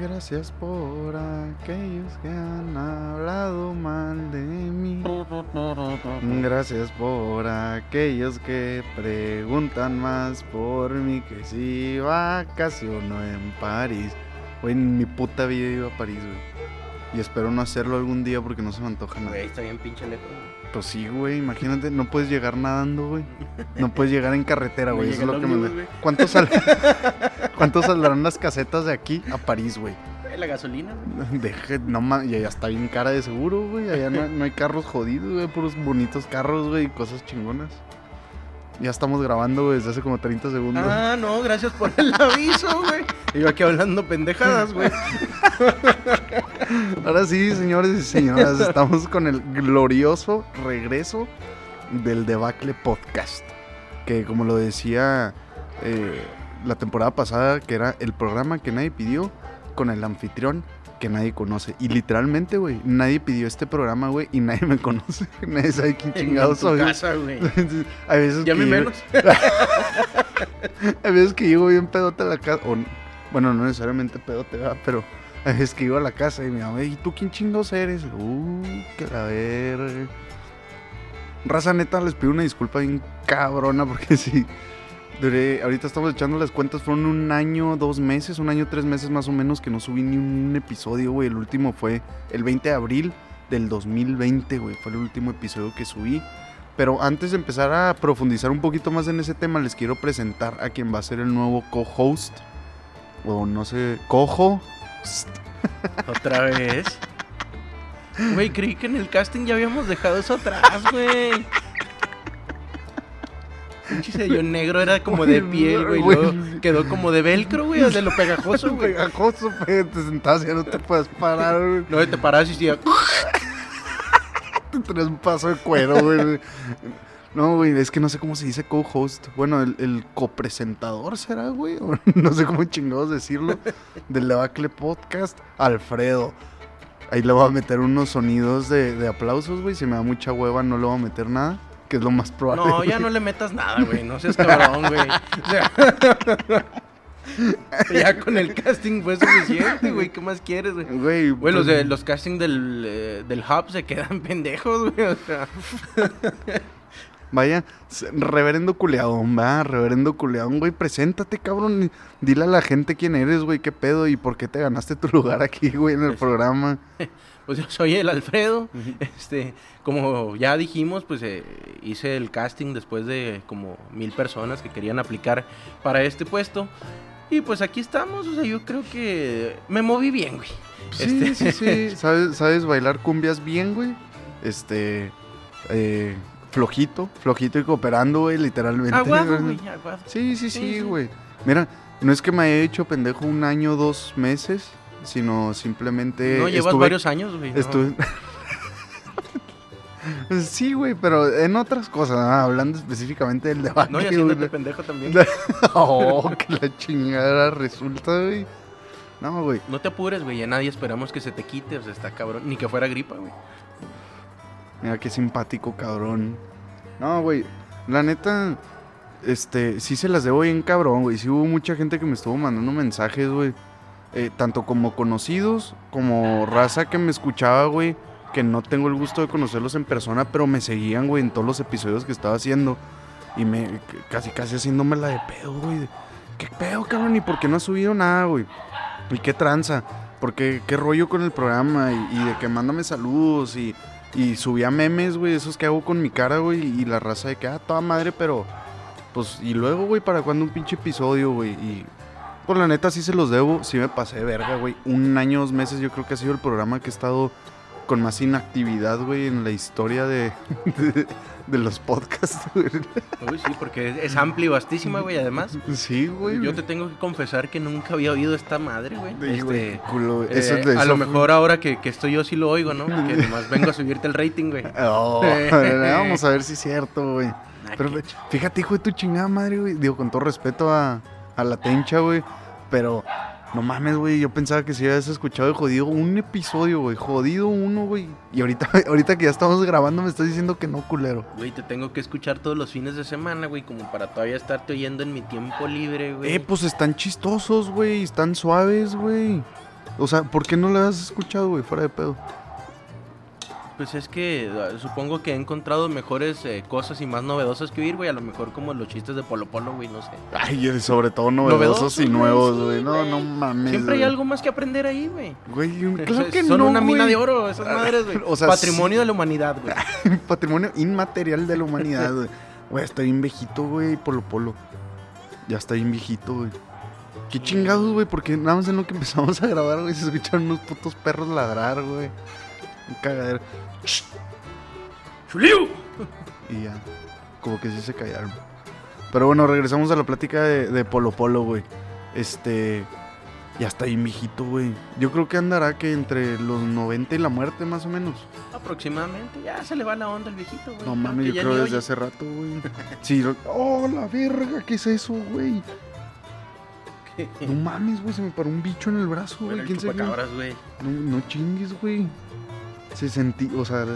Gracias por aquellos que han hablado mal de mí. Gracias por aquellos que preguntan más por mí que si vacaciono en París. Güey, en mi puta vida iba a París, güey. Y espero no hacerlo algún día porque no se me antoja nada. Güey, está bien pinche lejos. Güey. Pues sí, güey, imagínate, no puedes llegar nadando, güey. No puedes llegar en carretera, güey. Eso es lo que me... güey. ¿Cuánto, sal... ¿Cuánto saldrán las casetas de aquí a París, güey? Güey, La gasolina, güey. Deje, no ma- y allá está bien cara de seguro, güey. Allá no, no hay carros jodidos, güey. Puros bonitos carros, güey. y Cosas chingonas. Ya estamos grabando, güey, desde hace como 30 segundos. Ah, no, gracias por el aviso, güey. Y Yo aquí hablando pendejadas, güey. Ahora sí, señores y señoras, estamos con el glorioso regreso del Debacle Podcast. Que como lo decía eh, la temporada pasada, que era el programa que nadie pidió con el anfitrión que nadie conoce. Y literalmente, güey, nadie pidió este programa, güey, y nadie me conoce. nadie sabe quién chingados soy. casa, güey. Hay veces Ya que me llego- menos. Hay veces que llego bien pedote a la casa. o bueno, no necesariamente pedote, ¿verdad? Pero veces que llego a la casa y mi mamá, ¿y tú quién chingos eres? Uh, que la verga. Raza neta, les pido una disculpa bien cabrona porque sí. Duré, ahorita estamos echando las cuentas, fueron un año, dos meses, un año, tres meses más o menos que no subí ni un episodio, güey. El último fue el 20 de abril del 2020, güey. Fue el último episodio que subí. Pero antes de empezar a profundizar un poquito más en ese tema, les quiero presentar a quien va a ser el nuevo co-host. O no sé, cojo. Otra vez. Güey, creí que en el casting ya habíamos dejado eso atrás, güey. Pinche sello negro era como de piel, güey. Güey. luego Quedó como de velcro, güey, de lo pegajoso, güey. Pegajoso, güey. Te sentás y ya no te puedes parar, güey. Luego te paras y decía, Te traes un paso de cuero, güey. No, güey, es que no sé cómo se dice co-host. Bueno, el, el copresentador será, güey. o No sé cómo chingados decirlo. Del Debacle Podcast, Alfredo. Ahí le voy a meter unos sonidos de, de aplausos, güey. Si me da mucha hueva, no le voy a meter nada. Que es lo más probable. no, ya güey. no le metas nada, güey. No seas cabrón, güey. O sea, ya con el casting fue suficiente, güey. ¿Qué más quieres, güey? Güey, Güey, los, pues, de, los castings del, eh, del hub se quedan pendejos, güey. O sea, Vaya, reverendo culeadón, va, reverendo culeadón, güey, preséntate, cabrón. Dile a la gente quién eres, güey, qué pedo y por qué te ganaste tu lugar aquí, güey, en el programa. pues yo soy el Alfredo. Este, como ya dijimos, pues eh, hice el casting después de como mil personas que querían aplicar para este puesto. Y pues aquí estamos, o sea, yo creo que me moví bien, güey. Sí, Este- sí, sí, ¿Sabes, sabes bailar cumbias bien, güey. Este, eh, flojito, flojito y cooperando, güey, literalmente. Aguado, güey, aguado. Sí, sí, Sí, sí, sí. güey. Mira, no es que me haya hecho pendejo un año, dos meses, sino simplemente no, llevas estuve- varios años, güey. no. Estuve... sí, güey, pero en otras cosas, ah, hablando específicamente del debate. No, y haciéndote pendejo también. oh, que la chingada resulta, güey. No, güey. No te apures, güey, ya nadie esperamos que se te quite, o sea, está cabrón. Ni que fuera gripa, güey. Mira qué simpático, cabrón. No, güey. La neta, este, sí se las debo bien cabrón, güey. Sí hubo mucha gente que me estuvo mandando mensajes, güey. Eh, tanto como conocidos, como raza que me escuchaba, güey. Que no tengo el gusto de conocerlos en persona, pero me seguían, güey, en todos los episodios que estaba haciendo. Y me, casi, casi haciéndome la de pedo, güey. ¿Qué pedo, cabrón? ¿Y por qué no has subido nada, güey? ¿Y qué tranza? Porque qué rollo con el programa y, y de que mándame saludos y, y subía memes, güey, esos que hago con mi cara, güey, y la raza de que, ah, toda madre, pero, pues, y luego, güey, ¿para cuándo un pinche episodio, güey? Y, pues, la neta, sí se los debo, sí me pasé verga, güey. Un año, dos meses, yo creo que ha sido el programa que he estado con más inactividad, güey, en la historia de, de los podcasts, güey. Uy, sí, porque es, amplia y vastísima, güey, además. Sí, güey. Yo te tengo que confesar que nunca había oído esta madre, güey. Sí, Este, culo, eh, Eso de a eso lo fue- mejor ahora que, que estoy yo sí lo oigo, ¿no? Que nomás vengo a subirte el rating, güey. Oh, vamos a ver si es cierto, güey. Ah, Pero fíjate, hijo de tu chingada madre, güey. Digo, con todo respeto a, a la tencha, güey. Pero no mames, güey. Yo pensaba que si habías escuchado de jodido un episodio, güey. Jodido uno, güey. Y ahorita, ahorita que ya estamos grabando, me estás diciendo que no, culero. Güey, te tengo que escuchar todos los fines de semana, güey, como para todavía estarte oyendo en mi tiempo libre, güey. Eh, pues están chistosos, güey. Están suaves, güey. O sea, ¿por qué no la has escuchado, güey? Fuera de pedo. Pues es que uh, supongo que he encontrado mejores eh, cosas y más novedosas que oír, güey. A lo mejor como los chistes de Polo Polo, güey, no sé. Ay, sobre todo novedosos, y güey, nuevos, sí, güey. no, no mames. Siempre hay algo más que aprender ahí, güey. Güey, claro que Son no, una mina de oro, esas madres, güey. O sea, Patrimonio de la humanidad, güey. Patrimonio inmaterial de la humanidad, güey. Güey, está bien viejito, güey, Polo Polo. Ya está bien viejito, güey. Qué chingados, güey, porque nada más en lo que empezamos a grabar, güey, se escucharon unos putos perros ladrar, güey. Un cagadero. ¡Chuliu! Y ya. Como que sí se callaron. Pero bueno, regresamos a la plática de, de Polo Polo, güey. Este. Ya está bien viejito, güey. Yo creo que andará que entre los 90 y la muerte, más o menos. Aproximadamente. Ya se le va la onda al viejito, güey. No mames, yo creo desde oye. hace rato, güey. Sí, lo- oh, la verga, ¿qué es eso, güey? No mames, güey, se me paró un bicho en el brazo, güey. ¿Quién chupacabras, güey. No, no chingues, güey. Se sentí, o sea,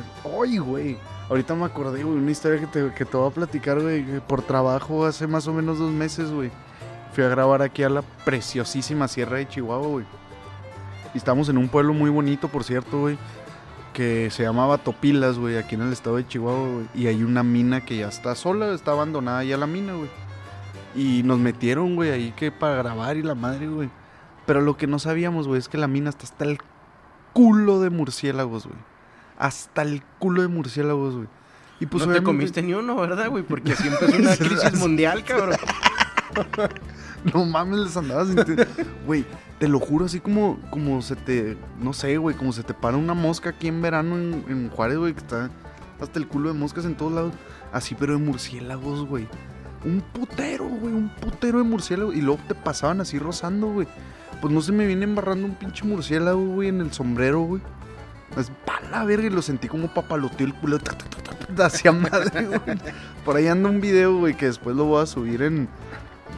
¡ay, güey! Ahorita me acordé, güey, una historia que te, que te voy a platicar, güey, por trabajo hace más o menos dos meses, güey. Fui a grabar aquí a la preciosísima Sierra de Chihuahua, güey. Y estamos en un pueblo muy bonito, por cierto, güey. Que se llamaba Topilas, güey, aquí en el estado de Chihuahua, güey. Y hay una mina que ya está sola, está abandonada ya la mina, güey. Y nos metieron, güey, ahí que para grabar y la madre, güey. Pero lo que no sabíamos, güey, es que la mina está hasta el culo de murciélagos, güey. Hasta el culo de murciélagos, güey. Y pues no te comiste ni uno, ¿verdad, güey? Porque así empezó una crisis mundial, cabrón. No mames, les andabas. Güey, te lo juro, así como, como se te. No sé, güey, como se te para una mosca aquí en verano en, en Juárez, güey, que está hasta el culo de moscas en todos lados. Así, pero de murciélagos, güey. Un putero, güey, un putero de murciélagos. Y luego te pasaban así rozando, güey. Pues no se me viene embarrando un pinche murciélago, güey, en el sombrero, güey. Es pa' la verga y lo sentí como papaloteó el culo. Hacia madre, güey. Por ahí anda un video, güey, que después lo voy a subir en,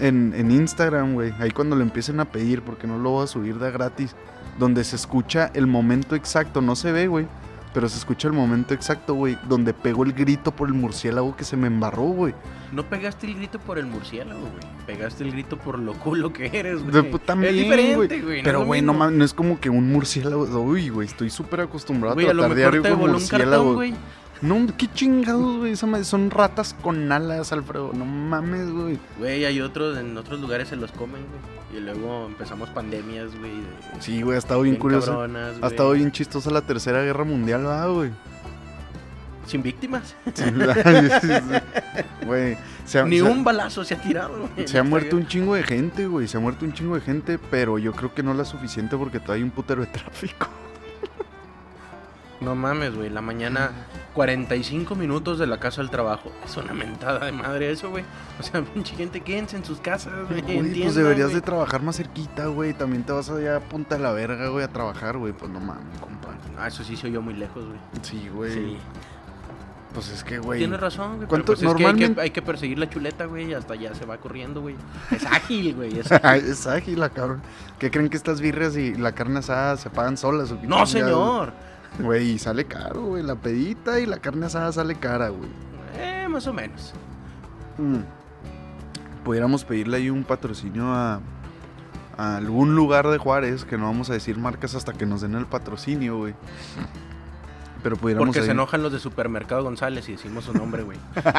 en, en Instagram, güey. Ahí cuando lo empiecen a pedir, porque no lo voy a subir de gratis. Donde se escucha el momento exacto. No se ve, güey. Pero se escucha el momento exacto, güey. Donde pegó el grito por el murciélago que se me embarró, güey. No pegaste el grito por el murciélago, güey. Pegaste el grito por lo culo que eres, De- güey. pues, también, es diferente, güey. Pero, güey, no no es como que un murciélago. Uy, güey, estoy súper acostumbrado a tratar diario te con murciélagos. güey. No, qué chingados, güey. Son ratas con alas, Alfredo. No mames, güey. Güey, hay otros, en otros lugares se los comen, güey. Y luego empezamos pandemias, güey. de- Sí, güey, ha estado bien, curioso. cabronas, Ha estado bien chistosa la tercera guerra mundial, ¿verdad, güey? Sin víctimas. Sí, sí, sí. Güey, se ha, Ni se ha- un balazo se ha tirado, güey. se ha muerto un chingo de gente, güey. Se ha muerto un chingo de gente, pero yo creo que no la suficiente porque todavía hay un putero de tráfico. No mames, güey. La mañana, 45 minutos de la casa al trabajo. Es una mentada de madre eso, güey. O sea, pinche gente, quédense en sus casas, güey. Pues deberías de trabajar más cerquita, güey. También te vas allá a punta de la verga, güey, a trabajar, güey. Pues no mames, compa. Ah, eso sí soy yo muy lejos, güey. Sí, güey. Sí. Pues es que, güey. Tienes razón, güey. ¿Cuánto- Pero pues es que hay, que hay que perseguir la chuleta, güey. Hasta allá se va corriendo, güey. Es ágil, güey. Es ágil, la cabrón. ¿Qué creen que estas birrias y la carne asada se pagan solas? No, señor. Güey, y sale caro, güey. La pedita y la carne asada sale cara, güey. Eh, más o menos. Mm. Pudiéramos pedirle ahí un patrocinio a, a algún lugar de Juárez, que no vamos a decir marcas hasta que nos den el patrocinio, güey. Pero pudiéramos Porque se enojan los de Supermercado González y decimos su nombre, güey.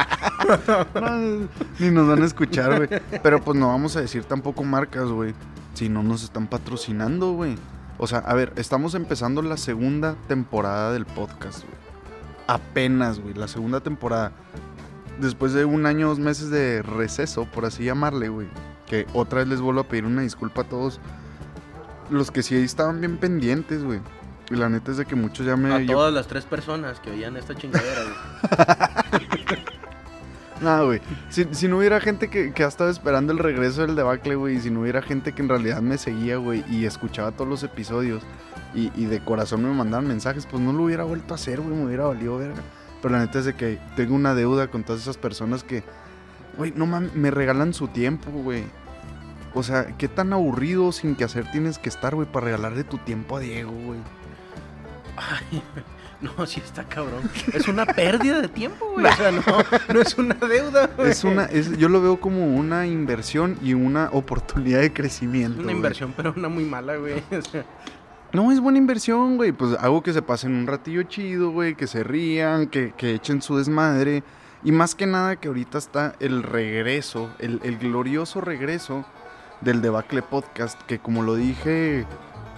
No, ni nos van a escuchar, güey. Pero pues no vamos a decir tampoco marcas, güey. Si no nos están patrocinando, güey. O sea, a ver, estamos empezando la segunda temporada del podcast, güey. Apenas, güey, la segunda temporada. Después de un año, dos meses de receso, por así llamarle, güey. Que otra vez les vuelvo a pedir una disculpa a todos. Los que sí estaban bien pendientes, güey. Y la neta es de que muchos ya me... A yo- todas las tres personas que oían esta chingadera, güey. No, güey. Si, si no hubiera gente que, que ha estado esperando el regreso del debacle, güey, y si no hubiera gente que en realidad me seguía, güey, y escuchaba todos los episodios y, y de corazón me mandaban mensajes, pues no lo hubiera vuelto a hacer, güey, me hubiera valido verga. Pero la neta es de que tengo una deuda con todas esas personas que, güey, no mames, me regalan su tiempo, güey. O sea, qué tan aburrido sin que hacer tienes que estar, güey, para regalarle tu tiempo a Diego, güey. Ay, no, sí está cabrón. Es una pérdida de tiempo, güey. O sea, no, no es una deuda, güey. Es una, es, yo lo veo como una inversión y una oportunidad de crecimiento. Una güey. inversión, pero una muy mala, güey. O sea, No, es buena inversión, güey. Pues hago que se pasen un ratillo chido, güey. Que se rían, que, que echen su desmadre. Y más que nada que ahorita está el regreso, el, el glorioso regreso del Debacle Podcast. Que como lo dije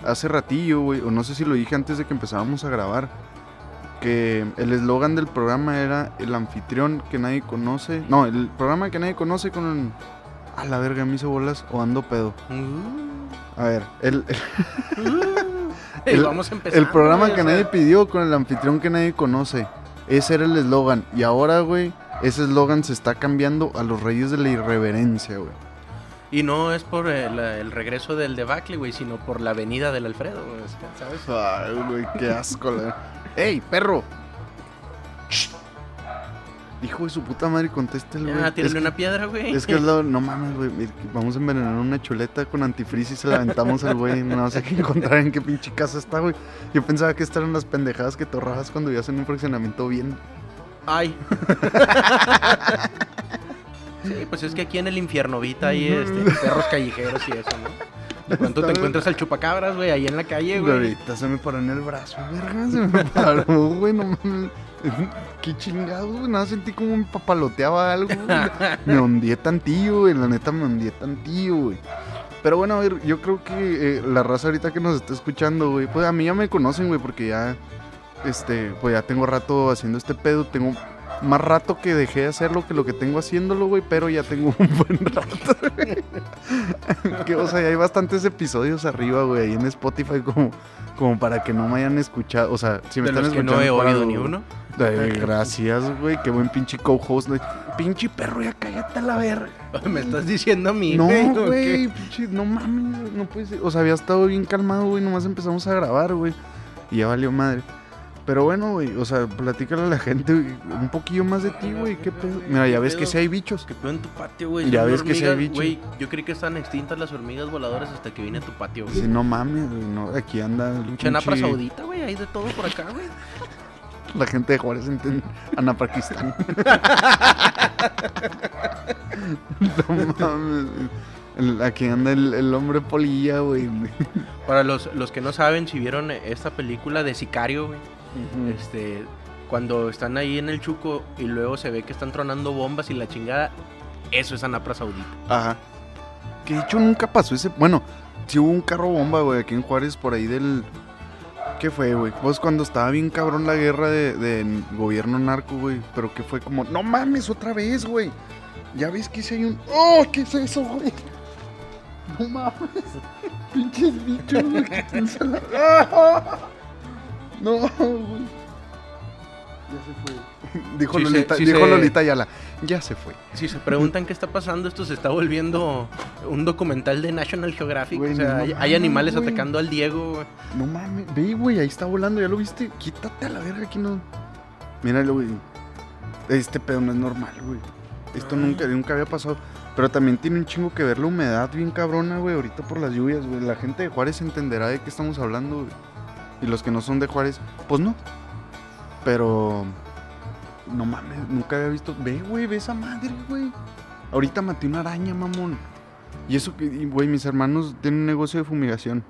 hace ratillo, güey. O no sé si lo dije antes de que empezábamos a grabar. Que el eslogan del programa era el anfitrión que nadie conoce. No, el programa que nadie conoce con... A la verga, me hizo bolas o ando pedo. Uh, A ver, el, El- vamos empezando, el programa que nadie pidió con el anfitrión que nadie conoce. Ese era el eslogan. Y ahora, güey, ese eslogan se está cambiando a los reyes de la irreverencia, güey. Y no es por el, el regreso del debacle, güey, sino por la venida del Alfredo, güey, ¿sabes? Ay, güey, qué asco, la... ¡Ey, perro! Hijo de su puta madre, contéstele, güey. Que- una piedra, güey. Es que es lo, no mames, güey. Vamos a envenenar una chuleta con antifreeze y se la aventamos al güey. No sé qué encontrar en qué pinche casa está, güey. Yo pensaba que estas eran las pendejadas que te ahorrabas cuando vivías en un fraccionamiento bien. Ay. sí, pues es que aquí en el infierno Vita hay este, perros callejeros y eso, ¿no? De pronto te encuentras al chupacabras, güey, ahí en la calle, güey. Ahorita se me paró en el brazo, verga. Se me paró, güey. No mames. Qué chingados, güey. Nada, sentí como me papaloteaba algo. güey. Me hundí tantillo, güey. La neta me hundí tantillo, güey. Pero bueno, a ver, yo creo que eh, la raza ahorita que nos está escuchando, güey, pues a mí ya me conocen, güey, porque ya, este, pues ya tengo rato haciendo este pedo. Tengo más rato que dejé de hacerlo que lo que tengo haciéndolo, güey, pero ya tengo un buen rato. güey. que, o sea, hay bastantes episodios arriba, güey, ahí en Spotify como, como para que no me hayan escuchado. O sea, si me de están los que escuchando. no he oído ni uno. Ay, gracias, güey, qué buen pinche co-host. güey. Pinche perro, ya cállate a la verga. Me estás diciendo a mí, No, güey. no mames, no puede ser. O sea, había estado bien calmado, güey, nomás empezamos a grabar, güey. Y ya valió madre. Pero bueno, güey, o sea, platícale a la gente un poquillo más de ti, güey, qué pedo. Mira, ya ¿Qué ves que sí hay bichos. Que pedo en tu patio, güey. Ya ves que sí hay hormigas, bicho. Güey, yo creí que estaban extintas las hormigas voladoras hasta que vine a tu patio, güey. Si no mames, güey, no, aquí anda el Pinche Anapra pinche- saudita, güey, hay de todo por acá, güey. La gente de Juárez entiende Anapakistán. no mames. El- aquí anda el, el hombre polilla, güey. Para los, los que no saben, si vieron esta película de Sicario, güey, este, cuando están ahí en el Chuco y luego se ve que están tronando bombas y la chingada, eso es Anapra Saudita. Ajá. Que de hecho nunca pasó ese. Bueno, sí hubo un carro bomba, güey, aquí en Juárez, por ahí del. ¿Qué fue, güey? Pues cuando estaba bien cabrón la guerra de, de gobierno narco, güey. Pero que fue como, no mames, otra vez, güey. Ya ves que si hay un. ¡Oh! ¿Qué es eso, güey? No mames. Pinches bichos, güey. No, güey. Ya se fue. Dijo, Sí se- Lolita, sí dijo se- Lolita Ayala. Ya se fue. Si se preguntan qué está pasando, esto se está volviendo un documental de National Geographic. Güey, o sea, no hay, hay mames, animales güey. atacando al Diego, güey. No mames, ve, güey, ahí está volando, ¿ya lo viste? Quítate a la verga, aquí no. Míralo, güey. Este pedo no es normal, güey. Esto Ah. nunca, nunca había pasado. Pero también tiene un chingo que ver la humedad bien cabrona, güey, ahorita por las lluvias, güey. La gente de Juárez entenderá de qué estamos hablando, güey. Y los que no son de Juárez, pues no. Pero. No mames, nunca había visto. Ve, güey, ve esa madre, güey. Ahorita maté una araña, mamón. Y eso que, güey, mis hermanos tienen un negocio de fumigación.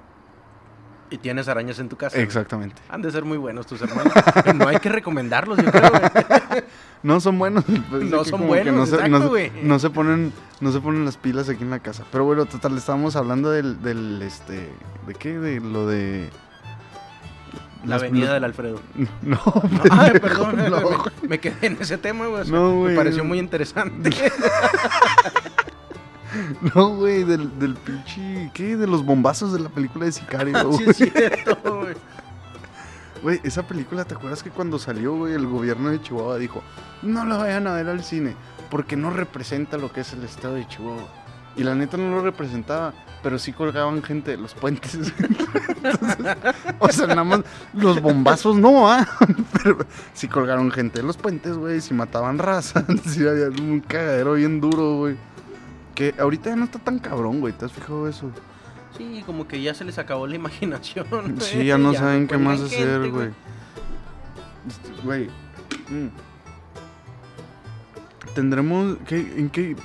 Y tienes arañas en tu casa. güey. Exactamente. Han de ser muy buenos tus hermanos. no hay que recomendarlos, yo creo, güey. No son buenos. pues, No es que son buenos, no se, exacto, no güey. no se ponen, no se ponen las pilas aquí en la casa. Pero bueno, total, estábamos hablando del, del este, ¿de qué? De lo de La avenida del Alfredo. No, Ay, pendejo, perdón, no, me, me quedé en ese tema, güey. me pareció muy interesante. no, güey, del, del pinche, ¿qué? De los bombazos de la película de Sicario, sí, güey. es cierto, güey. Güey, esa película, ¿te acuerdas que cuando salió, güey, el gobierno de Chihuahua dijo, no la vayan a ver al cine, porque no representa lo que es el estado de Chihuahua? Y la neta no lo representaba, pero sí colgaban gente de los puentes. Entonces, o sea, nada más los bombazos no, ¿ah? Pero sí colgaron gente de los puentes, güey, sí mataban raza, sí había un cagadero bien duro, güey. Que ahorita ya no está tan cabrón, güey, ¿te has fijado eso? Sí, como que ya se les acabó la imaginación. Sí, ya no saben qué más hacer, güey. Güey. mm. Tendremos. ¿qué, ¿En qué?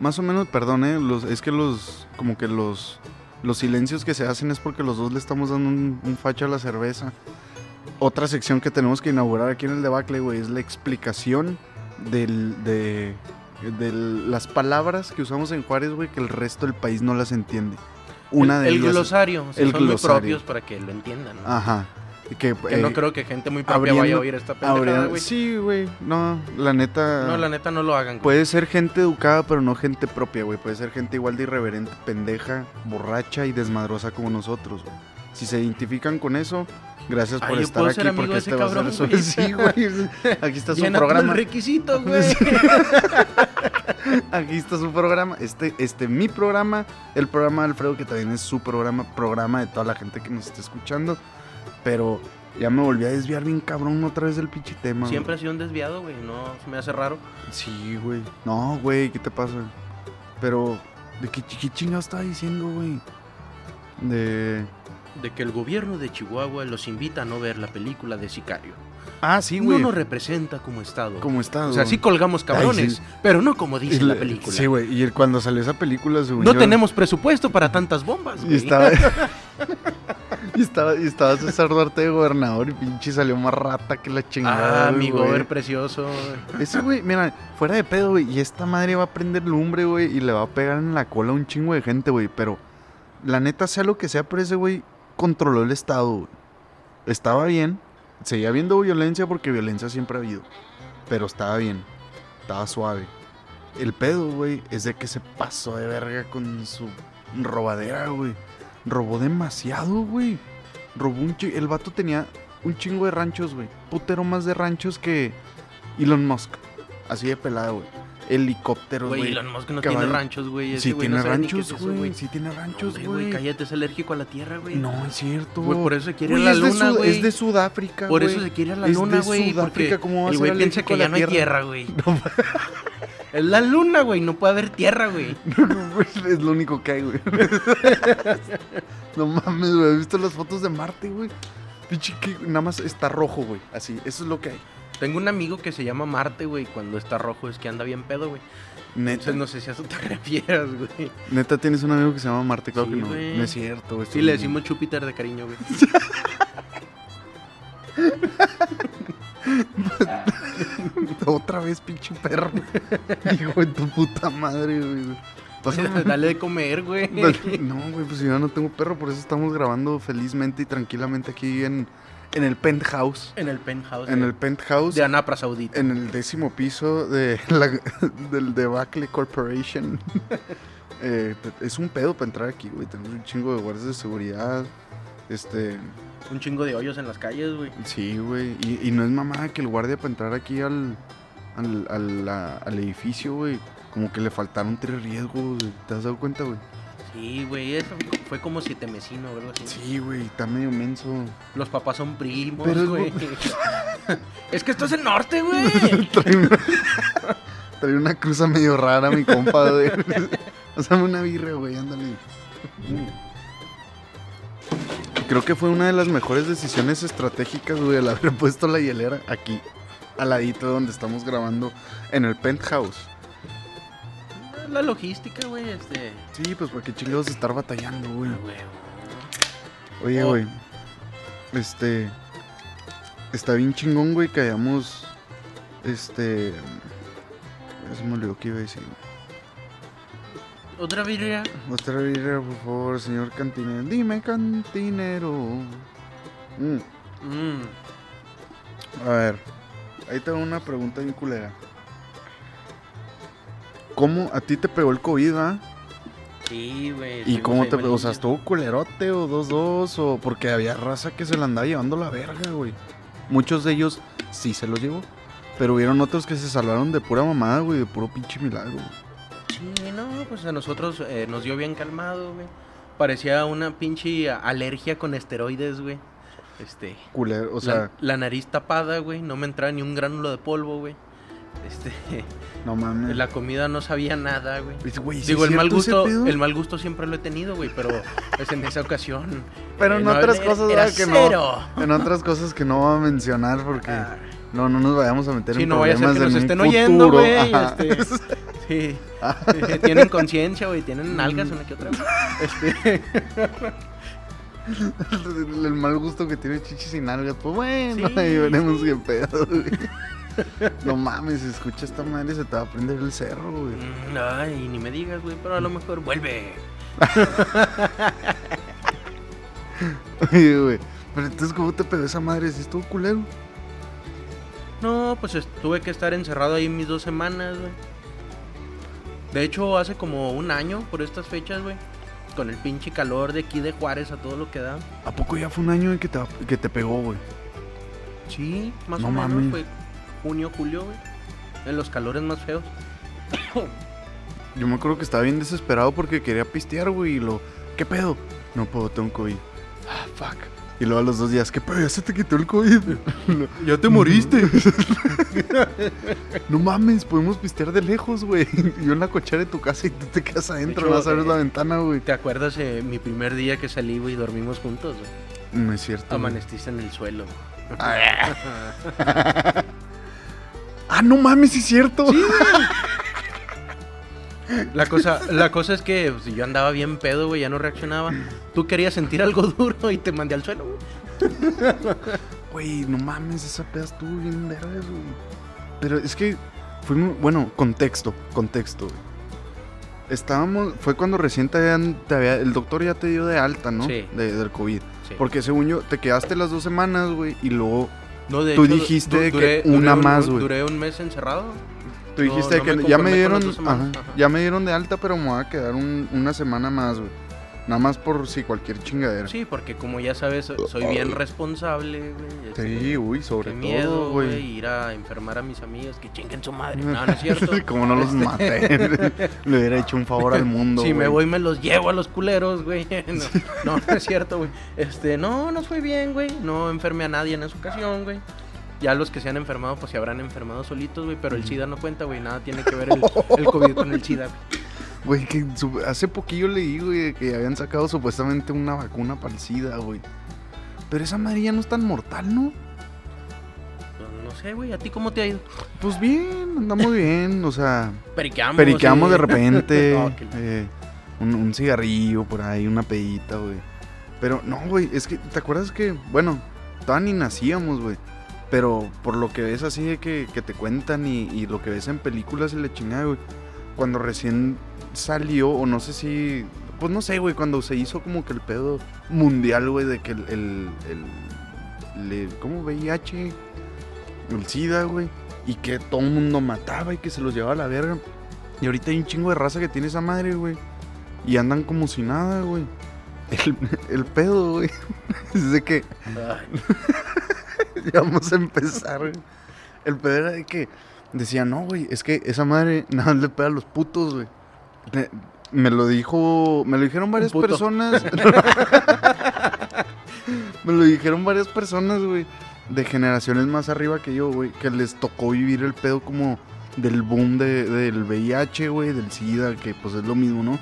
Más o menos, perdón, ¿eh? Los, es que los. Como que los. Los silencios que se hacen es porque los dos le estamos dando un, un facho a la cerveza. Otra sección que tenemos que inaugurar aquí en el debacle, güey, es la explicación del, de, de las palabras que usamos en Juárez, güey, que el resto del país no las entiende. Una el, de el ellas. glosario. o sea, el son muy glosario. propios para que lo entiendan. ¿no? Ajá. Que, Que eh, no creo que gente muy propia vaya a oír esta pendejada, güey. Sí, güey. No, la neta. No, la neta no lo hagan, güey. Puede ser gente educada, pero no gente propia, güey. Puede ser gente igual de irreverente, pendeja, borracha y desmadrosa como nosotros, güey. Si se identifican con eso, gracias Ay, por estar aquí porque este va a ser. Sí, güey. Aquí está su programa. el requisito, güey. Aquí está su programa. Este, este, mi programa. El programa de Alfredo, que también es su programa. Programa de toda la gente que nos está escuchando. Pero ya me volví a desviar bien cabrón otra vez del pinche tema. güey. Siempre ha sido un desviado, güey. No se me hace raro. Sí, güey. No, güey, ¿qué te pasa? Pero, ¿de qué, qué chingado estaba diciendo, güey? De. De que el gobierno de Chihuahua los invita a no ver la película de Sicario. Ah, sí, no güey. nos representa como Estado. ¿Cómo está? o sea, sí colgamos cabrones, sí. pero no como dice la película. Sí, güey. Y cuando salió esa película, no tenemos presupuesto para tantas bombas, Y güey. estaba. y estaba, y estaba César Duarte de gobernador y pinche salió más rata que la chingada. Ah, mi gober precioso. Ese güey, mira, fuera de pedo, güey. Y esta madre va a prender lumbre, güey. Y le va a pegar en la cola a un chingo de gente, güey. Pero, la neta, sea lo que sea, pero ese güey controló el estado, güey. Estaba bien. Seguía habiendo violencia porque violencia siempre ha habido. Pero estaba bien. Estaba suave. El pedo, güey, es de que se pasó de verga con su robadera, güey. Robó demasiado, güey. Robó un chingo. El vato tenía un chingo de ranchos, güey. Putero más de ranchos que Elon Musk. Así de pelado, güey. Helicópteros, Güey. Elon Musk no caballo. tiene ranchos, güey. Sí tiene no ranchos, es güey. Sí tiene ranchos, güey. cállate, es alérgico a la tierra, güey. No, es cierto. Güey, por eso se quiere ir a es la de luna, güey. Es de Sudáfrica, Por güey. eso se quiere ir a la Es luna, de güey. Sudáfrica, Porque ¿cómo va a el ser güey piensa que ya no hay tierra? güey. es la luna, güey. No puede haber tierra, güey. es lo único que hay, güey. no mames, güey. ¿Has visto las fotos de Marte, güey? Pinche que nada más está rojo, güey. Así, eso es lo que hay. Tengo un amigo que se llama Marte, güey. Cuando está rojo es que anda bien pedo, güey. Neta, Entonces no sé si a eso te refieras, güey. neta tienes un amigo que se llama Marte, claro Sí, que no. güey. No es cierto, güey. Sí, le decimos Júpiter de cariño, güey. Otra vez, pinche perro. Hijo de tu puta madre, güey. Pásame- Dale de comer, güey. No, güey, pues yo no tengo perro, por eso estamos grabando felizmente y tranquilamente aquí en, en el penthouse. En el penthouse. En de- el penthouse, de Anapra Saudita. en el décimo piso de la, del Debacle Corporation. Eh, es un pedo para entrar aquí, güey. Tenemos un chingo de guardias de seguridad. Este, Un chingo de hoyos en las calles, güey. sí, güey. Y, y no es mamada que el guardia para entrar aquí al, al, al- edificio, güey, como que le faltaron tres riesgos. güey. ¿Te has dado cuenta, güey? Sí, güey. Eso fue como siete mesino algo así. Sí, güey, está medio menso. Los papás son primos, es güey. es que esto es el norte, güey. Trae una, trae una cruza medio rara, mi compa, güey. Pásame una birra, güey, ándale. Creo que fue una de las mejores decisiones estratégicas, güey, el haber puesto la hielera aquí, al ladito de donde estamos grabando, en el penthouse. La logística, güey, este. Sí, pues porque chingados estar batallando, güey. Güey. Oye, Oh. güey. Este. Está bien chingón, güey, que hayamos. Este. Ya se me olvidó que iba a decir. Otra birria. Otra birra, por favor, señor cantinero. Dime, cantinero. Mm, Mm. A ver. Ahí tengo una pregunta bien culera. ¿Cómo a ti te pegó el COVID, ah? Sí, güey. ¿Y cómo te pegó? O sea. ¿estuvo culerote o 2-2? O porque había raza que se la andaba llevando la verga, güey. Muchos de ellos sí se los llevó. Pero hubieron otros que se salvaron de pura mamada, güey, de puro pinche milagro. güey. Sí, no, pues a nosotros eh, nos dio bien calmado, güey. Parecía una pinche alergia con esteroides, güey. Este. Culero, o la, sea, la nariz tapada, güey. No me entraba ni un gránulo de polvo, güey. Este. no mames. La comida no sabía nada, güey. Pues, güey, ¿sí Digo, el mal gusto, el mal gusto siempre lo he tenido, güey, pero pues en esa ocasión. Pero eh, en otras era- cosas, que cero. no. En otras cosas que no voy a mencionar porque Ah, No, no nos vayamos a meter Sí, en no vaya a ser problemas que nos estén oyendo, güey. Este, sí. Eh, tienen conciencia, güey. Tienen nalgas una que otra. Este, el, el mal gusto que tiene chichis y nalgas. Pues bueno, Sí, ahí veremos qué pedo, güey. No mames, escucha esta madre se te va a prender el cerro, güey. mm, ay, ni me digas, güey. Pero a lo mejor vuelve. Oye, güey. Pero entonces, ¿cómo te pegó esa madre? ¿Si estuvo culero? No, pues tuve que estar encerrado ahí mis dos semanas, güey. De hecho, hace como un año por estas fechas, güey. Con el pinche calor de aquí de Juárez a todo lo que da. ¿A poco ya fue un año en que te, que te pegó, güey? Sí, más No o menos mames. Junio, julio, güey. En los calores más feos. Yo me acuerdo que estaba bien desesperado porque quería pistear, güey. Y lo, ¿qué pedo? No puedo, tengo COVID. Ah, fuck. Y luego a los dos días, ¿qué pedo? Ya se te quitó el COVID. Ya te moriste. no mames, podemos pistear de lejos, güey. Yo en la cochera de tu casa y tú te quedas adentro, hecho, vas a ver eh, la ventana, güey. ¿Te acuerdas de mi primer día que salí, güey, y dormimos juntos, güey? No es cierto. Amaneciste en el suelo. Ah, no mames, sí es cierto. La cosa, la cosa es que pues, yo andaba bien pedo, güey, ya no reaccionaba. Tú querías sentir algo duro y te mandé al suelo, güey. Güey, no mames, esa peda estuvo bien verga, güey. Pero es que fue muy, bueno, contexto, contexto, güey. Estábamos, fue cuando recién te habían, te había- el doctor ya te dio de alta, ¿no? Sí. De- del COVID. Sí. Porque según yo, te quedaste las dos semanas, güey, y luego No, de tú hecho, dijiste du- que una un- más, güey. Duré un mes encerrado. tú dijiste no que me ya me dieron, ajá, ajá. ya me dieron de alta, pero me voy a quedar un- una semana más, güey. Nada más por si cualquier chingadera. Sí, porque como ya sabes, soy bien responsable, güey. este, Sí, uy, sobre Qué todo, miedo, güey, ir a enfermar a mis amigos que chinguen su madre. No, no es cierto. Este, Como no los maté. Le hubiera hecho un favor al mundo. si me voy me los llevo a los culeros, güey. No, no, no es cierto, güey. Este, no, no fue bien, güey. No enfermé a nadie en esa ocasión, güey. Ya los que se han enfermado, pues se habrán enfermado solitos, güey. Pero el SIDA no cuenta, güey. Nada tiene que ver el, el COVID con el SIDA. güey. Güey, que hace poquillo leí, güey, que habían sacado supuestamente una vacuna para el SIDA, güey. Pero esa madre ya no es tan mortal, ¿no? No sé, güey. ¿A ti cómo te ha ido? Pues bien, andamos bien, o sea, Periqueamos. periqueamos sí. de repente, No, que- eh, un, un cigarrillo por ahí, una pedita, güey. Pero no, güey, es que, ¿te acuerdas que, bueno, todavía ni nacíamos, güey? Pero por lo que ves así de que, que te cuentan y, y lo que ves en películas y la chingada, güey. Cuando recién salió, o no sé si, pues no sé, güey, cuando se hizo como que el pedo mundial, güey, de que el, el, el, le- ¿cómo? VIH, el SIDA, güey. Y que todo el mundo mataba y que se los llevaba a la verga. Y ahorita hay un chingo de raza que tiene esa madre, güey. Y andan como si nada, güey. El, el pedo, güey. Es de que ya vamos a empezar, güey. El pedo era de que decía, no, güey, es que esa madre nada más le pega a los putos, güey. Me- lo dijo, me lo dijeron varias personas. me lo dijeron varias personas, güey, de generaciones más arriba que yo, güey, que les tocó vivir el pedo como del boom de- del VIH, güey, del SIDA, que pues es lo mismo, ¿no?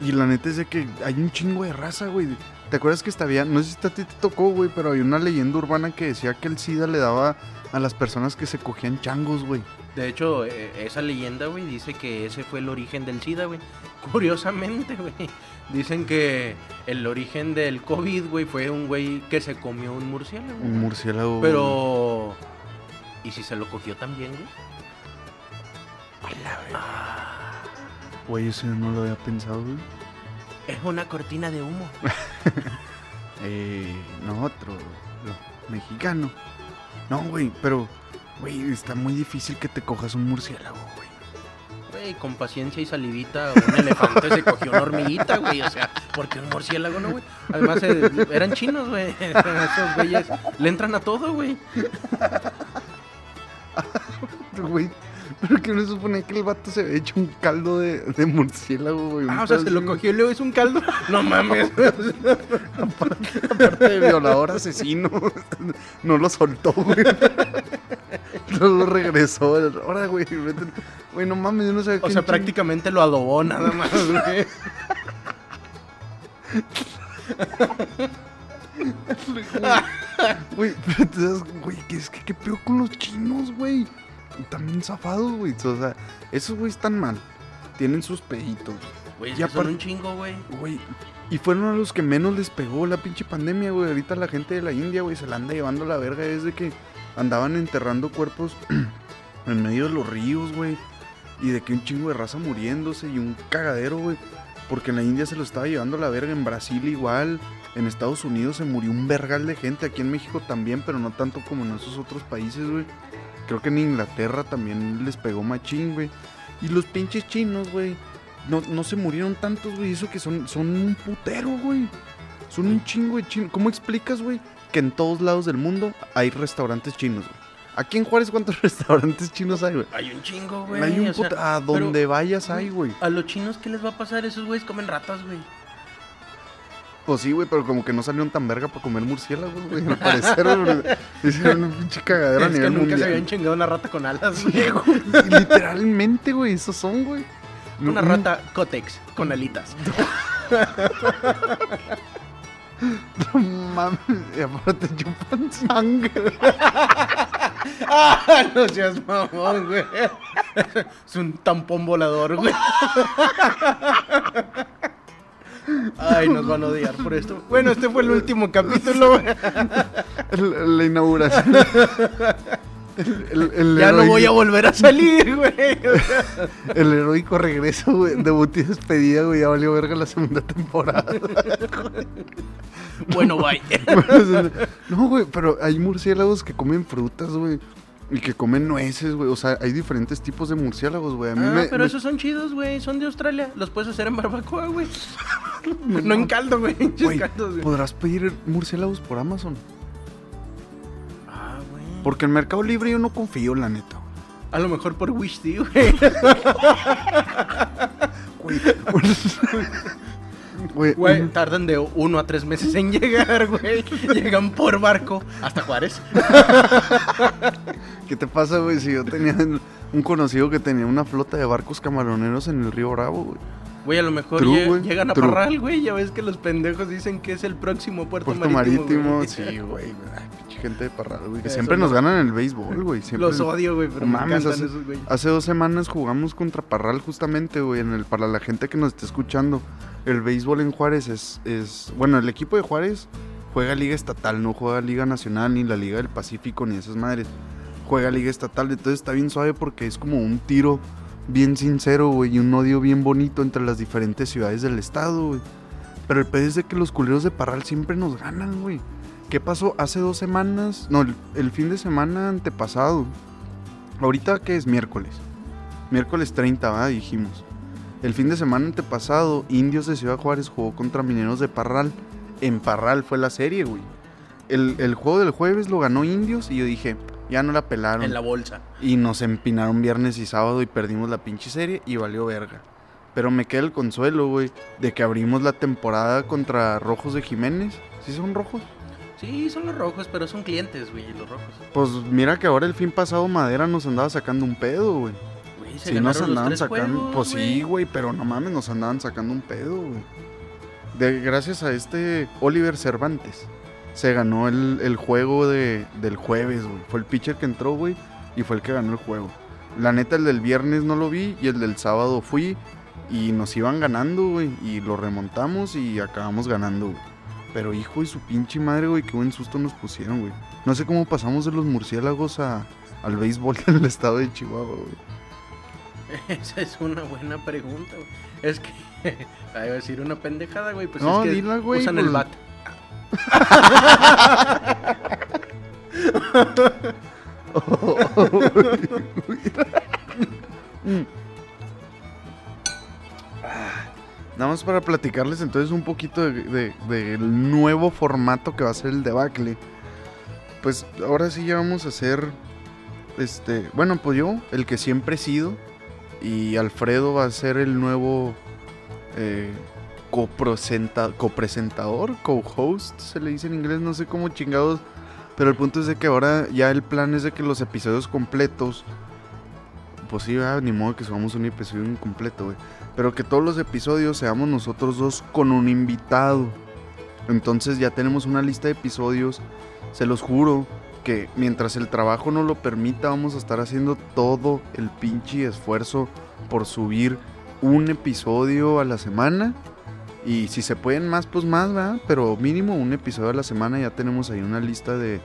Y la neta es de que hay un chingo de raza, güey. ¿Te acuerdas que estaba, no sé si a ti te tocó, güey, pero hay una leyenda urbana que decía que el SIDA le daba a las personas que se cogían changos, güey. De hecho, eh, esa leyenda, güey, dice que ese fue el origen del SIDA, güey. Curiosamente, güey. Dicen que el origen del COVID, güey, fue un güey que se comió un murciélago. Un murciélago. Pero... ¿Y si se lo cogió también, güey? Güey, eso yo no lo había pensado, güey. Es una cortina de humo. Eh, no, otro, lo- mexicano. No, güey, pero, güey, está muy difícil que te cojas un murciélago, güey. Güey, con paciencia y salivita, un elefante se cogió una hormiguita, güey. O sea, porque un murciélago no, güey? Además, eh, eran chinos, güey. Esos güeyes le entran a todo, güey. Güey, pero que no se supone que el vato se había hecho un caldo de, de murciélago, güey. Ah, o sea, se lo cogió y luego hizo un caldo. No mames. Aparte de violador asesino. No lo soltó, güey. No lo regresó. Ahora, güey. Güey, no mames, yo no sabía O quién sea, ching- prácticamente lo adobó nada más, güey. Güey, pero te das, güey, ¿qué, es que, ¿qué peor con los chinos, güey? También zafados, güey. O sea, esos güeyes están mal. Tienen sus peditos. Güey, es Y que son un chingo, güey. Güey, y fueron a los que menos les pegó la pinche pandemia, güey. Ahorita la gente de la India, güey, se la anda llevando a la verga desde que andaban enterrando cuerpos en medio de los ríos, güey. Y de que un chingo de raza muriéndose y un cagadero, güey. Porque en la India se lo estaba llevando a la verga, en Brasil igual. En Estados Unidos se murió un vergal de gente, aquí en México también, pero no tanto como en esos otros países, güey. Creo que en Inglaterra también les pegó machín, güey. Y los pinches chinos, güey. No, no se murieron tantos, güey. Eso que son, son un putero, güey. Son un chingo de chinos. ¿Cómo explicas, güey? Que en todos lados del mundo hay restaurantes chinos, güey. Aquí en Juárez, ¿cuántos restaurantes chinos hay, güey? Hay un chingo, güey. Hay un sea, A donde vayas hay, güey. a los chinos, ¿qué les va a pasar? Esos güeyes comen ratas, güey. Pues sí, güey, pero como que no salieron tan verga para comer murciélagos, güey. Al parecer, güey. Hicieron un pinche cagadero a Es que nivel nunca mundial. se habían chingado una rata con alas, güey. Literalmente, güey, esos son, güey. Una Un- rata Cotex con alitas. No mames, y aparte chupan sangre. ¡Ah! No seas mamón, güey. Es un tampón volador, güey. Ay, nos van a odiar por esto. Bueno, este fue el último capítulo, la inauguración. El, el- el Ya no voy a volver a salir, güey. El heroico regreso, güey. Debut y despedida, güey. Ya valió verga la segunda temporada. Bueno, bye. no, güey, pero hay murciélagos que comen frutas, güey. Y que comen nueces, güey. O sea, hay diferentes tipos de murciélagos, güey. A mí Ah, me. pero me- esos son chidos, güey. Son de Australia. Los puedes hacer en barbacoa, güey. No en caldo, güey. Podrás pedir murciélagos por Amazon. Ah, güey. Porque en Mercado Libre yo no confío, la neta. A lo mejor por Wish, sí, güey. Güey. Güey, Güey, un- tardan de uno a tres meses en llegar, güey. Llegan por barco hasta Juárez. ¿Qué te pasa, güey? Si yo tenía un conocido que tenía una flota de barcos camaroneros en el río Bravo, güey. Güey, a lo mejor True, lle- güey, llegan a true. Parral, güey. Ya ves que los pendejos dicen que es el próximo puerto, Puerto marítimo. Marítimo, güey. sí, güey. Gente de Parral, güey. Que Eso siempre no- nos ganan el béisbol, güey. Siempre Los odio, güey, pero me encantan hace- esos. Hace dos semanas jugamos contra Parral justamente, güey, en el, para la gente que nos está escuchando. El béisbol en Juárez es, es... Bueno, el equipo de Juárez juega liga estatal, no juega liga nacional, ni la liga del Pacífico, ni esas madres. Juega liga estatal, entonces está bien suave porque es como un tiro bien sincero, güey, y un odio bien bonito entre las diferentes ciudades del estado, güey. Pero el pedo es de que los culeros de Parral siempre nos ganan, güey. ¿Qué pasó? Hace dos semanas, no, el, el fin de semana antepasado. Ahorita que es miércoles. Miércoles 30, va, dijimos. El fin de semana antepasado, Indios de Ciudad Juárez jugó contra Mineros de Parral. En Parral fue la serie, güey. El, el juego del jueves lo ganó Indios y yo dije, ya no la pelaron. En la bolsa. Y nos empinaron viernes y sábado y perdimos la pinche serie y valió verga. Pero me queda el consuelo, güey, de que abrimos la temporada contra Rojos de Jiménez. ¿Sí son rojos? Sí, son los rojos, pero son clientes, güey, los rojos. Pues mira que ahora el fin pasado Madera nos andaba sacando un pedo, güey. Güey, se Sí, nos andaban sacando. juegos, pues sí, güey, pero no mames, nos andaban sacando un pedo, güey. De, gracias a este Oliver Cervantes. Se ganó el, el juego de, del jueves, güey. Fue el pitcher que entró, güey, y fue el que ganó el juego. La neta, el del viernes no lo vi y el del sábado fui y nos iban ganando, güey. Y lo remontamos y acabamos ganando, güey. Pero hijo de su pinche madre, güey, qué buen susto nos pusieron, güey. No sé cómo pasamos de los murciélagos a, al béisbol del estado de Chihuahua, güey. Esa es una buena pregunta, güey. Es que. A decir una pendejada, güey. Pues No, es que dila, güey, usan el pues- bat. Nada más para platicarles entonces un poquito de- de- del nuevo formato que va a ser el debacle. Pues ahora sí ya vamos a hacer, este, bueno, pues yo, el que siempre he sido, y Alfredo va a ser el nuevo eh, copresenta- copresentador, co-host, se le dice en inglés, no sé cómo chingados, pero el punto es de que ahora ya el plan es de que los episodios completos, pues sí, ah, ni modo que subamos un episodio incompleto, güey. Pero que todos los episodios seamos nosotros dos con un invitado. Entonces ya tenemos una lista de episodios. Se los juro que mientras el trabajo no lo permita, vamos a estar haciendo todo el pinche esfuerzo por subir un episodio a la semana. Y si se pueden más, pues más, ¿verdad? Pero mínimo un episodio a la semana. Ya tenemos ahí una lista de.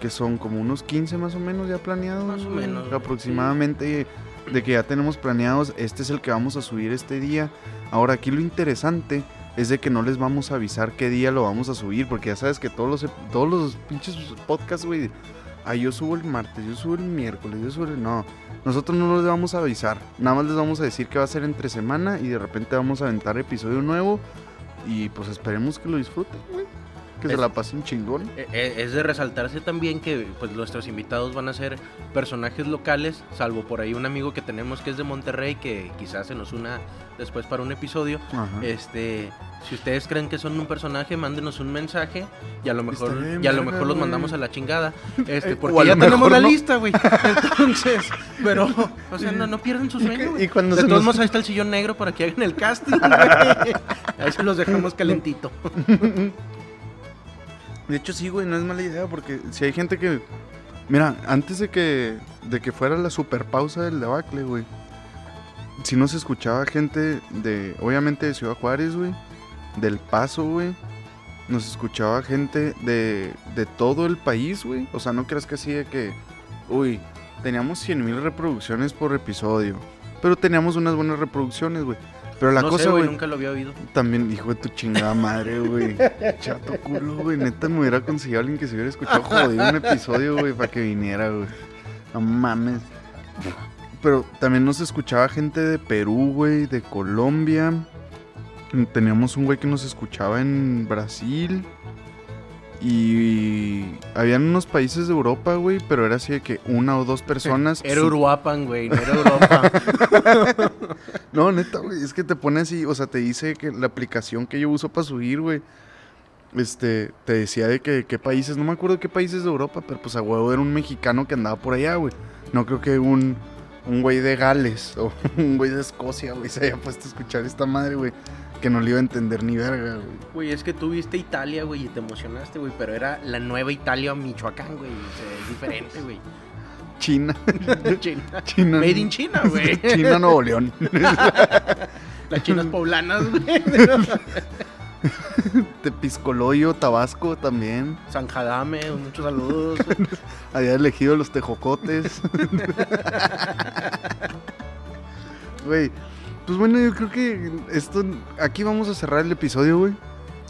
que son como unos 15 más o menos ya planeados. Más o menos, Aproximadamente. De que ya tenemos planeados. Este es el que vamos a subir este día. Ahora, aquí lo interesante es de que no les vamos a avisar qué día lo vamos a subir. Porque ya sabes que todos los, todos los pinches podcasts, güey. Ah, yo subo el martes, yo subo el miércoles, yo subo el... No, nosotros no les vamos a avisar. Nada más les vamos a decir que va a ser entre semana y de repente vamos a aventar episodio nuevo. Y pues esperemos que lo disfruten, güey. Que se Es- la pasen chingón. Eh, eh, Es de resaltarse también que pues nuestros invitados van a ser personajes locales, salvo por ahí un amigo que tenemos que es de Monterrey que quizás se nos una después para un episodio. Ajá. Este, si ustedes creen que son un personaje, mándenos un mensaje y a lo mejor bien y a lo mejor los mandamos a la chingada. Este, Eh, porque ya tenemos la no. lista, güey. Entonces, pero o sea, no, no pierdan su sueño. güey. y cuando de se todos nos- modos ahí está el sillón negro para que hagan el casting. güey. Ahí se los dejamos calentito. De hecho, sí, güey, no es mala idea porque si hay gente que... Mira, antes de que, de que fuera la super pausa del debacle, güey. Si nos escuchaba gente de, obviamente de Ciudad Juárez, güey. Del Paso, güey. Nos escuchaba gente de, de todo el país, güey. O sea, no creas que así de que, uy, teníamos 100 mil reproducciones por episodio. Pero teníamos unas buenas reproducciones, güey. Pero la no cosa, güey, güey, nunca lo había oído. también, hijo de tu chingada madre, güey. Chato culo, güey. Neta me hubiera conseguido alguien que se hubiera escuchado jodido un episodio, güey, para que viniera, güey. No mames. Pero también nos escuchaba gente de Perú, güey, de Colombia. Teníamos un güey que nos escuchaba en Brasil. Y habían unos países de Europa, güey, pero era así de que una o dos personas. Era Uruapan, güey, no era Europa. No, neta, güey, es que te pone así, o sea, te dice que la aplicación que yo uso para subir, güey, este, te decía de que qué países, no me acuerdo qué países de Europa, pero pues a huevo era un mexicano que andaba por allá, güey. No creo que un, un güey de Gales o un güey de Escocia, güey, se haya puesto a escuchar esta madre, güey, que no le iba a entender ni verga, güey. Güey, es que tú viste Italia, güey, y te emocionaste, güey, pero era la nueva Italia Michoacán, güey. O sea, es diferente, güey. China. China. China. Made in China, güey. China, Nuevo León. Las chinas poblanas, güey. Tepiscoloyo, Tabasco también. San Jadame, muchos saludos. Había elegido los tejocotes. Güey, pues bueno, yo creo que esto. Aquí vamos a cerrar el episodio, güey.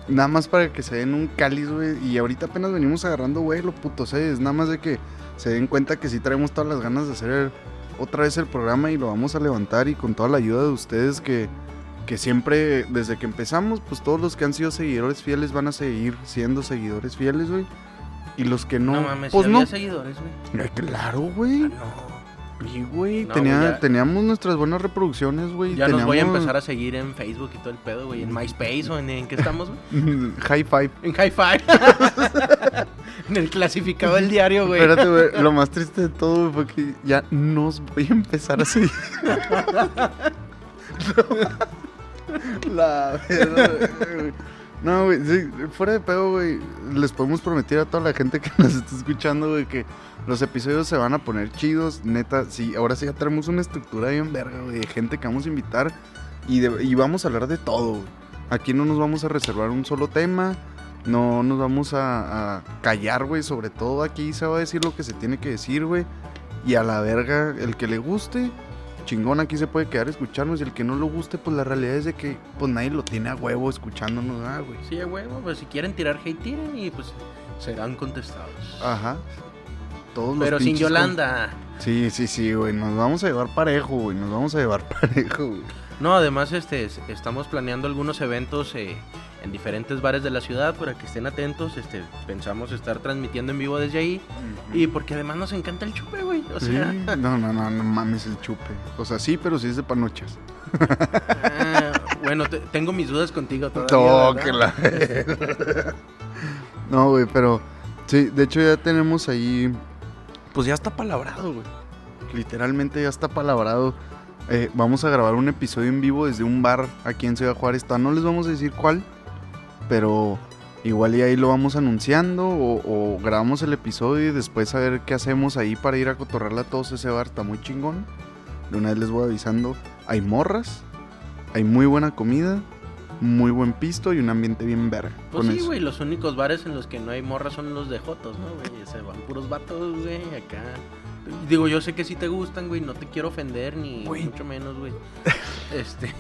Nada más para que se den un cáliz, güey. Y ahorita apenas venimos agarrando, güey, lo puto. Es nada más de que se den cuenta que sí traemos todas las ganas de hacer otra vez el programa y lo vamos a levantar. Y con toda la ayuda de ustedes que, que siempre, desde que empezamos, pues todos los que han sido seguidores fieles van a seguir siendo seguidores fieles, güey. Y los que no, No, mames, pues ¿sí no. había seguidores, güey. Eh, Claro, güey. Ah, no. Sí, güey. No, tenía- güey, ya- Teníamos nuestras buenas reproducciones, güey. Ya nos voy a teníamos- empezar a seguir en Facebook y todo el pedo, güey. En MySpace o en, ¿en qué estamos, güey? High five. En Hi-Fi. en el clasificado del diario, güey. Espérate, güey. Lo más triste de todo, güey, fue que ya nos voy a empezar a seguir. La verdad, güey. No, güey, sí, fuera de pedo, güey, les podemos prometer a toda la gente que nos está escuchando, güey, que los episodios se van a poner chidos, neta, sí, ahora sí ya tenemos una estructura bien verga, güey, de gente que vamos a invitar y, vamos a hablar de todo. Aquí no nos vamos a reservar un solo tema, no nos vamos a, a callar, güey, sobre todo aquí se va a decir lo que se tiene que decir, güey, y a la verga, el que le guste, chingón aquí se puede quedar a escucharnos y el que no lo guste, pues la realidad es de que pues nadie lo tiene a huevo escuchándonos, ah, güey. Sí, güey, pues si quieren tirar hate, tiren y pues serán contestados. Ajá. Todos los Pero sin Yolanda. con- Sí, sí, sí, güey. Nos vamos a llevar parejo, güey. Nos vamos a llevar parejo, güey. No, además este es- estamos planeando algunos eventos eh, en diferentes bares de la ciudad para que estén atentos. Este, pensamos estar transmitiendo en vivo desde ahí y porque además nos encanta el chupe, güey. O Sí, sea, no, no, no, no mames el chupe. O sea, sí, pero sí es de panochas. ah, bueno, te- tengo mis dudas contigo todavía. No, güey, pero. Sí, de hecho ya tenemos ahí. Pues ya está palabrado, güey. Literalmente ya está palabrado. Eh, vamos a grabar un episodio en vivo desde un bar aquí en Ciudad Juárez. No les vamos a decir cuál. Pero Igual y ahí lo vamos anunciando o, o grabamos el episodio y después a ver qué hacemos ahí para ir a cotorrearle a todos ese bar. Está muy chingón. De una vez les voy avisando. Hay morras, hay muy buena comida, muy buen pisto y un ambiente bien verga. Pues con sí, güey, los únicos bares en los que no hay morras son los de Jotos, ¿no, güey? Se van puros vatos, güey, acá. Digo, yo sé que sí te gustan, güey, no te quiero ofender, ni Güey. mucho menos, güey. Este,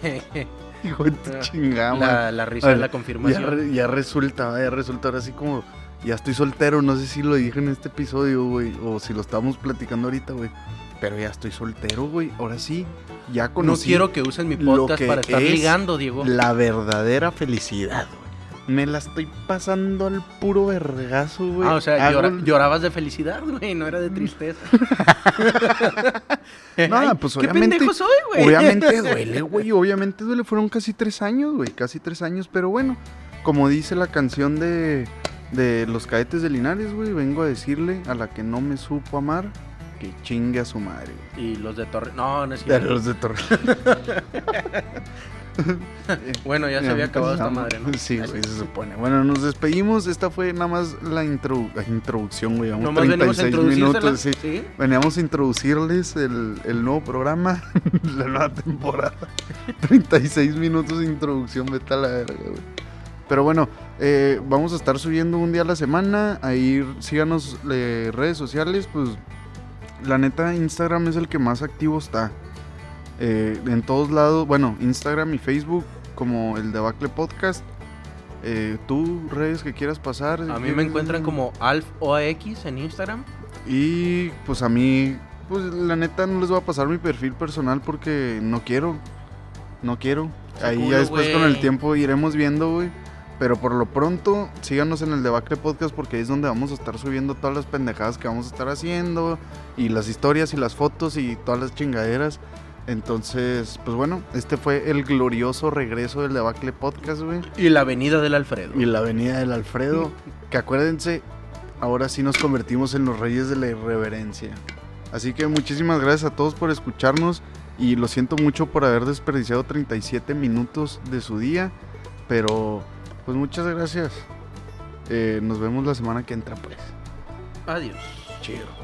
Hijo de tu Ah, chingada, la, risa de la Ya, confirmación. re- ya resulta, ya resulta ahora así como. Ya estoy soltero, no sé si lo dije en este episodio, güey, o si lo estamos platicando ahorita, güey. Pero ya estoy soltero, güey. Ahora sí, ya No conocí quiero que usen mi podcast para estar es ligando, Diego. la verdadera felicidad, güey. Me la estoy pasando al puro vergazo, güey. Ah, o sea, Hago llora- el- llorabas de felicidad, güey, no era de tristeza. No, pues ¿Qué obviamente- pendejo soy, güey? Obviamente duele, güey. Obviamente duele. Fueron casi tres años, güey. Casi tres años. Pero bueno, como dice la canción de, de los cadetes de Linares, güey, vengo a decirle a la que no me supo amar que chingue a su madre, güey. Y los de Torre... No, no es cierto. los de Torre. Bueno, ya se había acabado esta madre, ¿no? Sí, güey, se supone. Bueno, nos despedimos. Esta fue nada más la introdu- la introducción, güey. Vamos Nomás venimos a 36 introducírsela. minutos, sí. ¿Sí? Veníamos a introducirles el, el nuevo programa, la nueva temporada. 36 minutos de introducción, vete a la verga, güey. Pero bueno, eh, vamos a estar subiendo un día a la semana. Ahí síganos eh, redes sociales, pues la neta Instagram es el que más activo está. Eh, en todos lados, bueno, Instagram y Facebook como el Debacle Podcast. Eh, Tú, redes que quieras pasar. A mí me encuentran como AlfOAX en Instagram. Y pues a mí, pues la neta no les voy a pasar mi perfil personal porque no quiero. No quiero. Ahí ya después con el tiempo iremos viendo, güey. Pero por lo pronto, síganos en el Debacle Podcast porque ahí es donde vamos a estar subiendo todas las pendejadas que vamos a estar haciendo. Y las historias y las fotos y todas las chingaderas. Entonces, pues bueno, este fue el glorioso regreso del Debacle Podcast, güey. Y la avenida del Alfredo. Y la avenida del Alfredo. que acuérdense, ahora sí nos convertimos en los reyes de la irreverencia. Así que muchísimas gracias a todos por escucharnos. Y lo siento mucho por haber desperdiciado 37 minutos de su día. Pero, pues muchas gracias. Eh, nos vemos la semana que entra, pues. Adiós. Chido.